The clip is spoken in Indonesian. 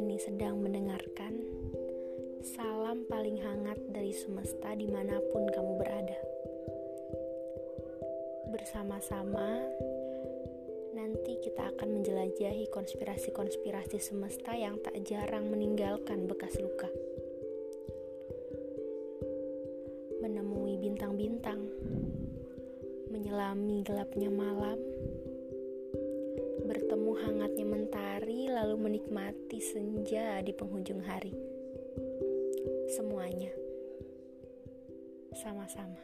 ini sedang mendengarkan, salam paling hangat dari semesta di mana pun kamu berada. Bersama-sama, nanti kita akan menjelajahi konspirasi-konspirasi semesta yang tak jarang meninggalkan bekas luka. Menemui bintang-bintang, menyelami gelapnya malam, bertemu hangatnya lalu menikmati senja di penghujung hari. Semuanya sama-sama.